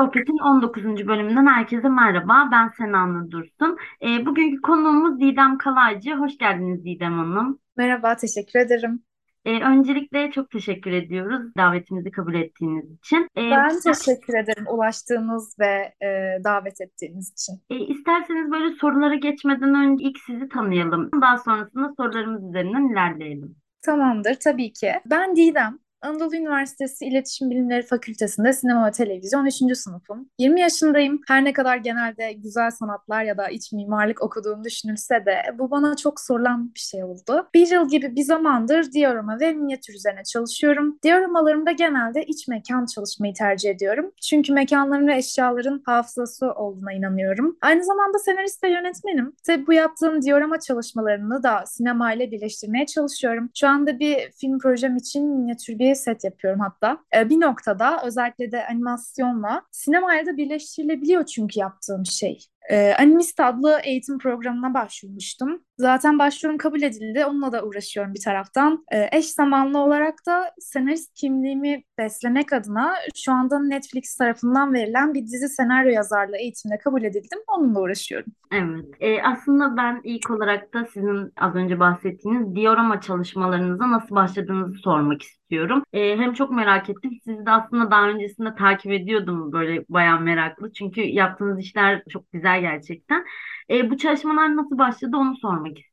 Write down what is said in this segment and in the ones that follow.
Sohbet'in 19. bölümünden herkese merhaba. Ben Sena Dursun. E, bugünkü konuğumuz Didem Kalaycı. Hoş geldiniz Didem Hanım. Merhaba, teşekkür ederim. E, öncelikle çok teşekkür ediyoruz davetimizi kabul ettiğiniz için. E, Ben teşekkür ederim ulaştığınız ve e, davet ettiğiniz için. e, isterseniz böyle sorulara geçmeden önce ilk sizi tanıyalım. Daha sonrasında sorularımız üzerinden ilerleyelim. Tamamdır, tabii ki. Ben Didem. Anadolu Üniversitesi İletişim Bilimleri Fakültesi'nde sinema ve televizyon 3. sınıfım. 20 yaşındayım. Her ne kadar genelde güzel sanatlar ya da iç mimarlık okuduğum düşünülse de bu bana çok sorulan bir şey oldu. Bir yıl gibi bir zamandır diorama ve minyatür üzerine çalışıyorum. Dioramalarımda genelde iç mekan çalışmayı tercih ediyorum. Çünkü mekanların ve eşyaların hafızası olduğuna inanıyorum. Aynı zamanda senarist ve yönetmenim. Tabii bu yaptığım diorama çalışmalarını da sinema ile birleştirmeye çalışıyorum. Şu anda bir film projem için minyatür bir set yapıyorum hatta. E, bir noktada özellikle de animasyonla sinemaya da birleştirilebiliyor çünkü yaptığım şey. E, Animist adlı eğitim programına başvurmuştum. Zaten başvurum kabul edildi. Onunla da uğraşıyorum bir taraftan. E, eş zamanlı olarak da senarist kimliğimi beslemek adına şu anda Netflix tarafından verilen bir dizi senaryo yazarlığı eğitimine kabul edildim. Onunla uğraşıyorum. Evet. E, aslında ben ilk olarak da sizin az önce bahsettiğiniz diorama çalışmalarınıza nasıl başladığınızı sormak istiyorum. E, hem çok merak ettim. Sizi de aslında daha öncesinde takip ediyordum böyle bayağı meraklı. Çünkü yaptığınız işler çok güzel gerçekten. E, bu çalışmalar nasıl başladı onu sormak istiyorum.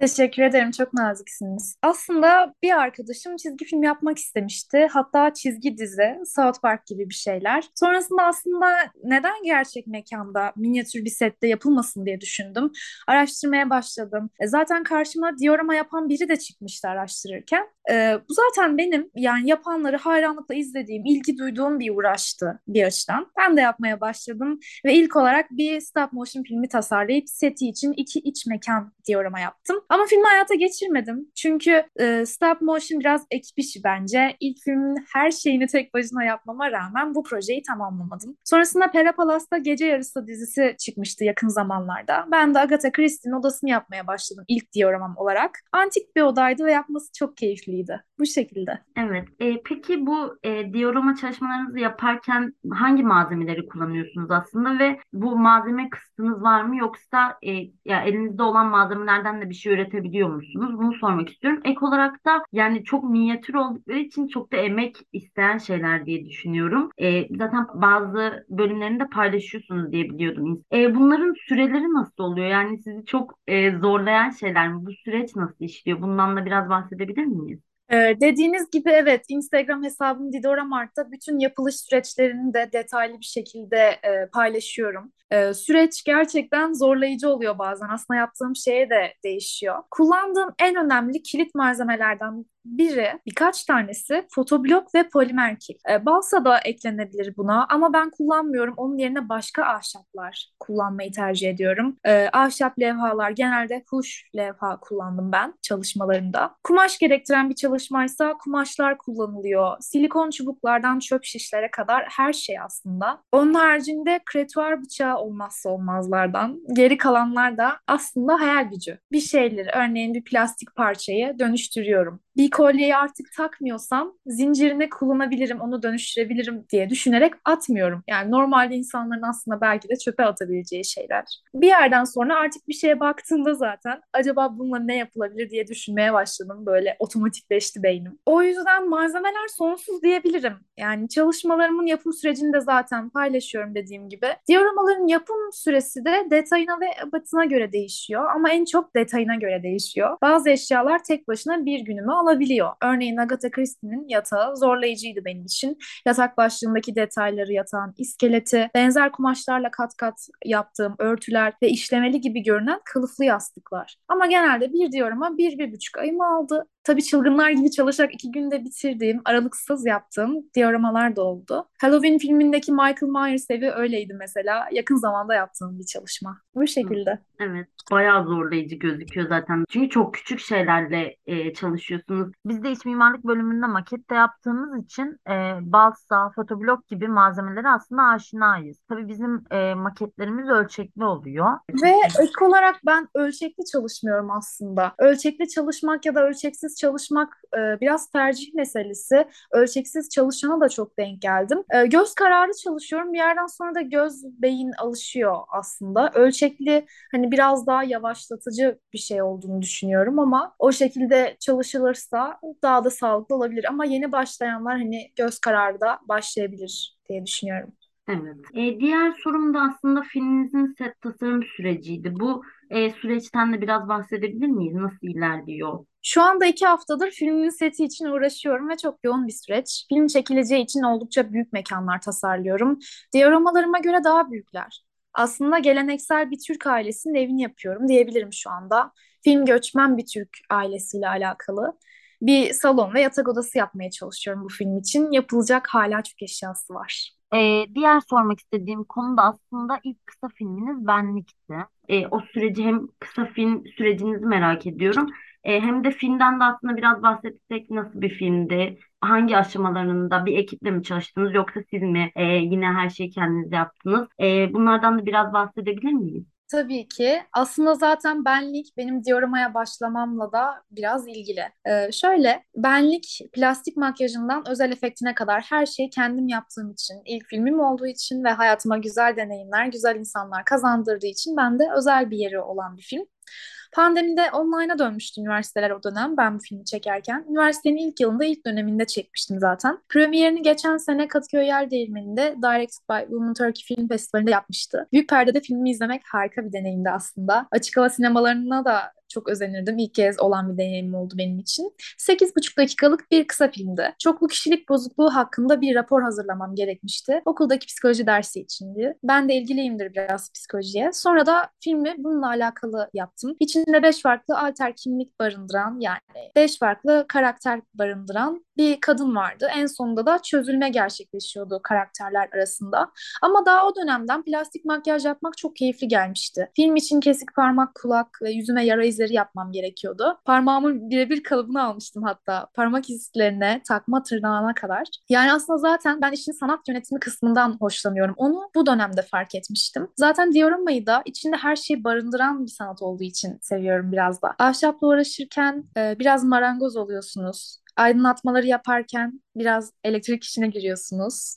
Teşekkür ederim. Çok naziksiniz. Aslında bir arkadaşım çizgi film yapmak istemişti. Hatta çizgi dizi, South Park gibi bir şeyler. Sonrasında aslında neden gerçek mekanda minyatür bir sette yapılmasın diye düşündüm. Araştırmaya başladım. E, zaten karşıma diorama yapan biri de çıkmıştı araştırırken. E, bu zaten benim yani yapanları hayranlıkla izlediğim, ilgi duyduğum bir uğraştı bir açıdan. Ben de yapmaya başladım ve ilk olarak bir stop motion filmi tasarlayıp seti için iki iç mekan diorama yaptım. Ama filmi hayata geçirmedim. Çünkü e, stop motion biraz ekip işi bence. İlk filmin her şeyini tek başına yapmama rağmen bu projeyi tamamlamadım. Sonrasında Pera Palas'ta Gece Yarısı dizisi çıkmıştı yakın zamanlarda. Ben de Agatha Christie'nin odasını yapmaya başladım ilk dioramam olarak. Antik bir odaydı ve yapması çok keyifliydi. Bu şekilde. Evet. E, peki bu e, diorama çalışmalarınızı yaparken hangi malzemeleri kullanıyorsunuz aslında ve bu malzeme kısıtınız var mı yoksa e, ya elinizde olan malzemelerden de bir şey üretebiliyor musunuz? Bunu sormak istiyorum. Ek olarak da yani çok minyatür oldukları için çok da emek isteyen şeyler diye düşünüyorum. E, zaten bazı bölümlerinde paylaşıyorsunuz diye biliyordum. E, bunların süreleri nasıl oluyor? Yani sizi çok e, zorlayan şeyler mi? Bu süreç nasıl işliyor? Bundan da biraz bahsedebilir miyiz? Ee, dediğiniz gibi evet Instagram hesabım Didora Mart'ta bütün yapılış süreçlerini de detaylı bir şekilde e, paylaşıyorum. E, süreç gerçekten zorlayıcı oluyor bazen. Aslında yaptığım şeye de değişiyor. Kullandığım en önemli kilit malzemelerden biri, birkaç tanesi fotoblok ve polimer kil. E, balsa da eklenebilir buna ama ben kullanmıyorum. Onun yerine başka ahşaplar kullanmayı tercih ediyorum. E, ahşap levhalar, genelde huş levha kullandım ben çalışmalarımda. Kumaş gerektiren bir çalışmaysa kumaşlar kullanılıyor. Silikon çubuklardan çöp şişlere kadar her şey aslında. Onun haricinde kretuar bıçağı olmazsa olmazlardan. Geri kalanlar da aslında hayal gücü. Bir şeyleri, örneğin bir plastik parçayı dönüştürüyorum bir kolyeyi artık takmıyorsam zincirine kullanabilirim, onu dönüştürebilirim diye düşünerek atmıyorum. Yani normalde insanların aslında belki de çöpe atabileceği şeyler. Bir yerden sonra artık bir şeye baktığımda zaten acaba bununla ne yapılabilir diye düşünmeye başladım. Böyle otomatikleşti beynim. O yüzden malzemeler sonsuz diyebilirim. Yani çalışmalarımın yapım sürecini de zaten paylaşıyorum dediğim gibi. Dioramaların yapım süresi de detayına ve abatına göre değişiyor ama en çok detayına göre değişiyor. Bazı eşyalar tek başına bir günümü alabiliyor. Örneğin Agatha Christie'nin yatağı zorlayıcıydı benim için. Yatak başlığındaki detayları yatağın iskeleti, benzer kumaşlarla kat kat yaptığım örtüler ve işlemeli gibi görünen kılıflı yastıklar. Ama genelde bir diyorama bir, bir buçuk ayımı aldı. Tabii çılgınlar gibi çalışarak iki günde bitirdiğim, aralıksız yaptığım dioramalar da oldu. Halloween filmindeki Michael Myers evi öyleydi mesela. Yakın zamanda yaptığım bir çalışma. Bu şekilde. Evet, bayağı zorlayıcı gözüküyor zaten. Çünkü çok küçük şeylerle e, çalışıyorsunuz. Biz de iç mimarlık bölümünde makette yaptığımız için e, balsa, fotoblok gibi malzemelere aslında aşinayız. Tabii bizim e, maketlerimiz ölçekli oluyor. Ve ek olarak ben ölçekli çalışmıyorum aslında. Ölçekli çalışmak ya da ölçeksiz çalışmak e, biraz tercih meselesi. Ölçeksiz çalışana da çok denk geldim. E, göz kararı çalışıyorum. Bir yerden sonra da göz beyin alışıyor aslında. Ölçekli hani biraz daha yavaşlatıcı bir şey olduğunu düşünüyorum ama o şekilde çalışılırsa daha da sağlıklı olabilir. Ama yeni başlayanlar hani göz kararı da başlayabilir diye düşünüyorum. Evet. E, diğer sorum da aslında filminizin set tasarım süreciydi. Bu e, süreçten de biraz bahsedebilir miyiz? Nasıl ilerliyor? Şu anda iki haftadır filmin seti için uğraşıyorum ve çok yoğun bir süreç. Film çekileceği için oldukça büyük mekanlar tasarlıyorum. Diyoramalarıma göre daha büyükler. Aslında geleneksel bir Türk ailesinin evini yapıyorum diyebilirim şu anda. Film göçmen bir Türk ailesiyle alakalı. Bir salon ve yatak odası yapmaya çalışıyorum bu film için. Yapılacak hala çok eşyası var. Ee, diğer sormak istediğim konu da aslında ilk kısa filminiz Benlik'ti. Ee, o süreci hem kısa film sürecinizi merak ediyorum. Ee, hem de filmden de aslında biraz bahsetsek nasıl bir filmdi? Hangi aşamalarında bir ekiple mi çalıştınız yoksa siz mi e, yine her şeyi kendiniz yaptınız? Ee, bunlardan da biraz bahsedebilir miyiz? Tabii ki. Aslında zaten benlik benim dioramaya başlamamla da biraz ilgili. Ee, şöyle, benlik plastik makyajından özel efektine kadar her şeyi kendim yaptığım için, ilk filmim olduğu için ve hayatıma güzel deneyimler, güzel insanlar kazandırdığı için ben de özel bir yeri olan bir film. Pandemide online'a dönmüştü üniversiteler o dönem ben bu filmi çekerken. Üniversitenin ilk yılında ilk döneminde çekmiştim zaten. Premierini geçen sene Kadıköy Yerdeğirmeni'nde Directed by Women Turkey Film Festivali'nde yapmıştı. Büyük perdede filmi izlemek harika bir deneyimdi aslında. Açık hava sinemalarına da çok özenirdim. İlk kez olan bir deneyim oldu benim için. 8,5 dakikalık bir kısa filmdi. Çoklu kişilik bozukluğu hakkında bir rapor hazırlamam gerekmişti. Okuldaki psikoloji dersi içindi. Ben de ilgiliyimdir biraz psikolojiye. Sonra da filmi bununla alakalı yaptım. İçinde 5 farklı alter kimlik barındıran yani 5 farklı karakter barındıran bir kadın vardı. En sonunda da çözülme gerçekleşiyordu karakterler arasında. Ama daha o dönemden plastik makyaj yapmak çok keyifli gelmişti. Film için kesik parmak, kulak ve yüzüme yara izleri yapmam gerekiyordu. Parmağımın birebir kalıbını almıştım hatta. Parmak izlerine, takma tırnağına kadar. Yani aslında zaten ben işin sanat yönetimi kısmından hoşlanıyorum. Onu bu dönemde fark etmiştim. Zaten Diorama'yı da içinde her şeyi barındıran bir sanat olduğu için seviyorum biraz da. Ahşapla uğraşırken e, biraz marangoz oluyorsunuz aydınlatmaları yaparken biraz elektrik işine giriyorsunuz.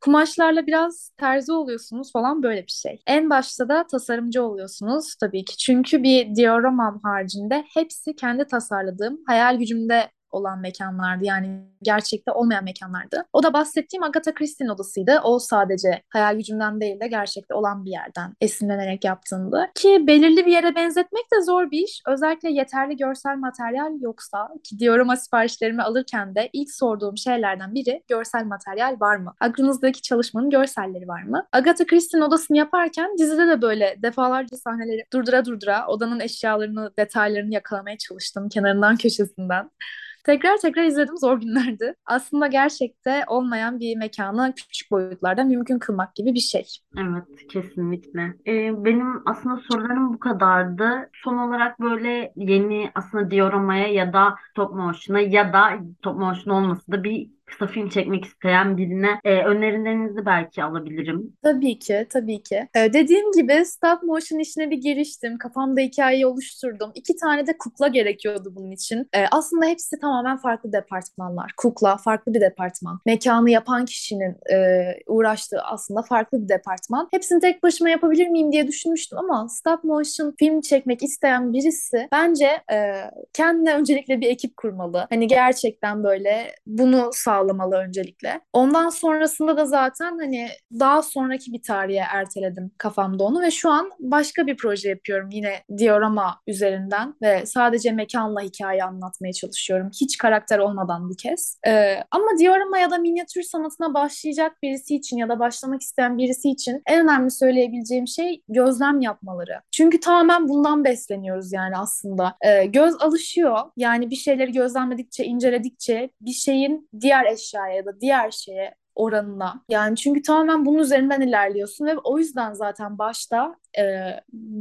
Kumaşlarla biraz terzi oluyorsunuz falan böyle bir şey. En başta da tasarımcı oluyorsunuz tabii ki. Çünkü bir dioramam haricinde hepsi kendi tasarladığım, hayal gücümde olan mekanlardı. Yani gerçekte olmayan mekanlardı. O da bahsettiğim Agatha Christie'nin odasıydı. O sadece hayal gücümden değil de gerçekte olan bir yerden esinlenerek yaptığımdı. Ki belirli bir yere benzetmek de zor bir iş. Özellikle yeterli görsel materyal yoksa ki diorama siparişlerimi alırken de ilk sorduğum şeylerden biri görsel materyal var mı? Aklınızdaki çalışmanın görselleri var mı? Agatha Christie'nin odasını yaparken dizide de böyle defalarca sahneleri durdura durdura odanın eşyalarını, detaylarını yakalamaya çalıştım kenarından köşesinden. Tekrar tekrar izledim zor günlerdi. Aslında gerçekte olmayan bir mekanı küçük boyutlarda mümkün kılmak gibi bir şey. Evet, kesinlikle. Ee, benim aslında sorularım bu kadardı. Son olarak böyle yeni aslında dioramaya ya da top motion'a ya da top motion olması da bir kısa film çekmek isteyen birine e, önerilerinizi belki alabilirim. Tabii ki, tabii ki. Ee, dediğim gibi stop motion işine bir giriştim. Kafamda hikayeyi oluşturdum. İki tane de kukla gerekiyordu bunun için. Ee, aslında hepsi tamamen farklı departmanlar. Kukla farklı bir departman. Mekanı yapan kişinin e, uğraştığı aslında farklı bir departman. Hepsini tek başıma yapabilir miyim diye düşünmüştüm ama stop motion film çekmek isteyen birisi bence e, kendine öncelikle bir ekip kurmalı. Hani gerçekten böyle bunu sağ sağlamalı öncelikle. Ondan sonrasında da zaten hani daha sonraki bir tarihe erteledim kafamda onu ve şu an başka bir proje yapıyorum yine diorama üzerinden ve sadece mekanla hikaye anlatmaya çalışıyorum. Hiç karakter olmadan bu kez. Ee, ama diorama ya da minyatür sanatına başlayacak birisi için ya da başlamak isteyen birisi için en önemli söyleyebileceğim şey gözlem yapmaları. Çünkü tamamen bundan besleniyoruz yani aslında. Ee, göz alışıyor. Yani bir şeyleri gözlemledikçe, inceledikçe bir şeyin diğer eşyaya ya da diğer şeye oranına. Yani çünkü tamamen bunun üzerinden ilerliyorsun ve o yüzden zaten başta e,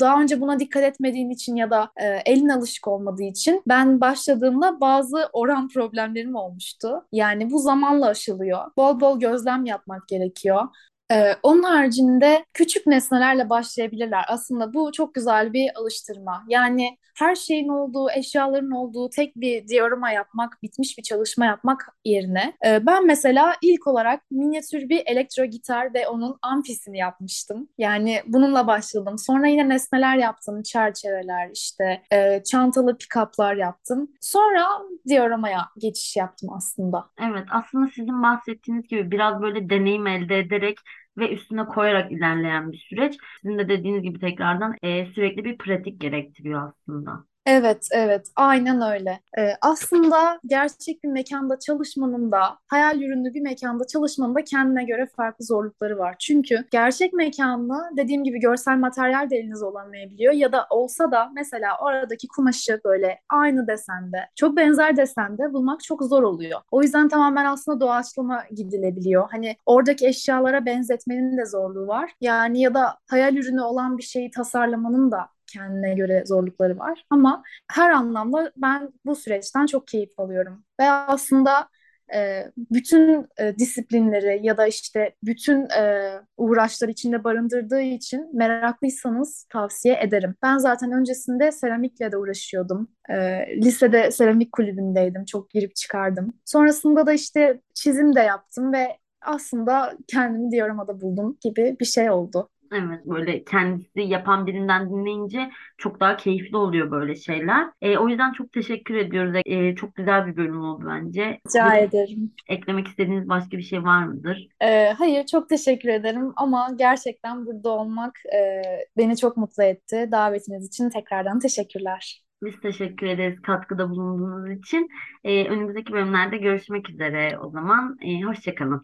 daha önce buna dikkat etmediğin için ya da e, elin alışık olmadığı için ben başladığımda bazı oran problemlerim olmuştu. Yani bu zamanla aşılıyor. Bol bol gözlem yapmak gerekiyor Ee, onun haricinde küçük nesnelerle başlayabilirler. Aslında bu çok güzel bir alıştırma. Yani her şeyin olduğu, eşyaların olduğu tek bir diorama yapmak, bitmiş bir çalışma yapmak yerine e, ben mesela ilk olarak minyatür bir elektro gitar ve onun amfisini yapmıştım. Yani bununla başladım. Sonra yine nesneler yaptım, çerçeveler, işte e, çantalı pick-up'lar yaptım. Sonra dioramaya geçiş yaptım aslında. Evet, aslında sizin bahsettiğiniz gibi biraz böyle deneyim elde ederek ve üstüne koyarak ilerleyen bir süreç. Sizin de dediğiniz gibi tekrardan e, sürekli bir pratik gerektiriyor aslında. Evet, evet, aynen öyle. Ee, aslında gerçek bir mekanda çalışmanın da, hayal ürünlü bir mekanda çalışmanın da kendine göre farklı zorlukları var. Çünkü gerçek mekanda dediğim gibi görsel materyal de elinize olamayabiliyor ya da olsa da mesela oradaki kumaşı böyle aynı desende, çok benzer desende bulmak çok zor oluyor. O yüzden tamamen aslında doğaçlama gidilebiliyor. Hani oradaki eşyalara benzetmenin de zorluğu var. Yani ya da hayal ürünü olan bir şeyi tasarlamanın da kendine göre zorlukları var. Ama her anlamda ben bu süreçten çok keyif alıyorum. Ve aslında e, bütün e, disiplinleri ya da işte bütün e, uğraşlar içinde barındırdığı için meraklıysanız tavsiye ederim. Ben zaten öncesinde seramikle de uğraşıyordum. E, lisede seramik kulübündeydim. Çok girip çıkardım. Sonrasında da işte çizim de yaptım ve aslında kendimi dioramada buldum gibi bir şey oldu. Evet böyle kendisi yapan birinden dinleyince çok daha keyifli oluyor böyle şeyler. E, o yüzden çok teşekkür ediyoruz. E, çok güzel bir bölüm oldu bence. Rica Bir, ederim. eklemek istediğiniz başka bir şey var mıdır? Ee, hayır, çok teşekkür ederim ama gerçekten burada olmak e, beni çok mutlu etti. Davetiniz için tekrardan teşekkürler. Biz teşekkür ederiz katkıda bulunduğunuz için. E, önümüzdeki bölümlerde görüşmek üzere o zaman. E, hoşça kalın.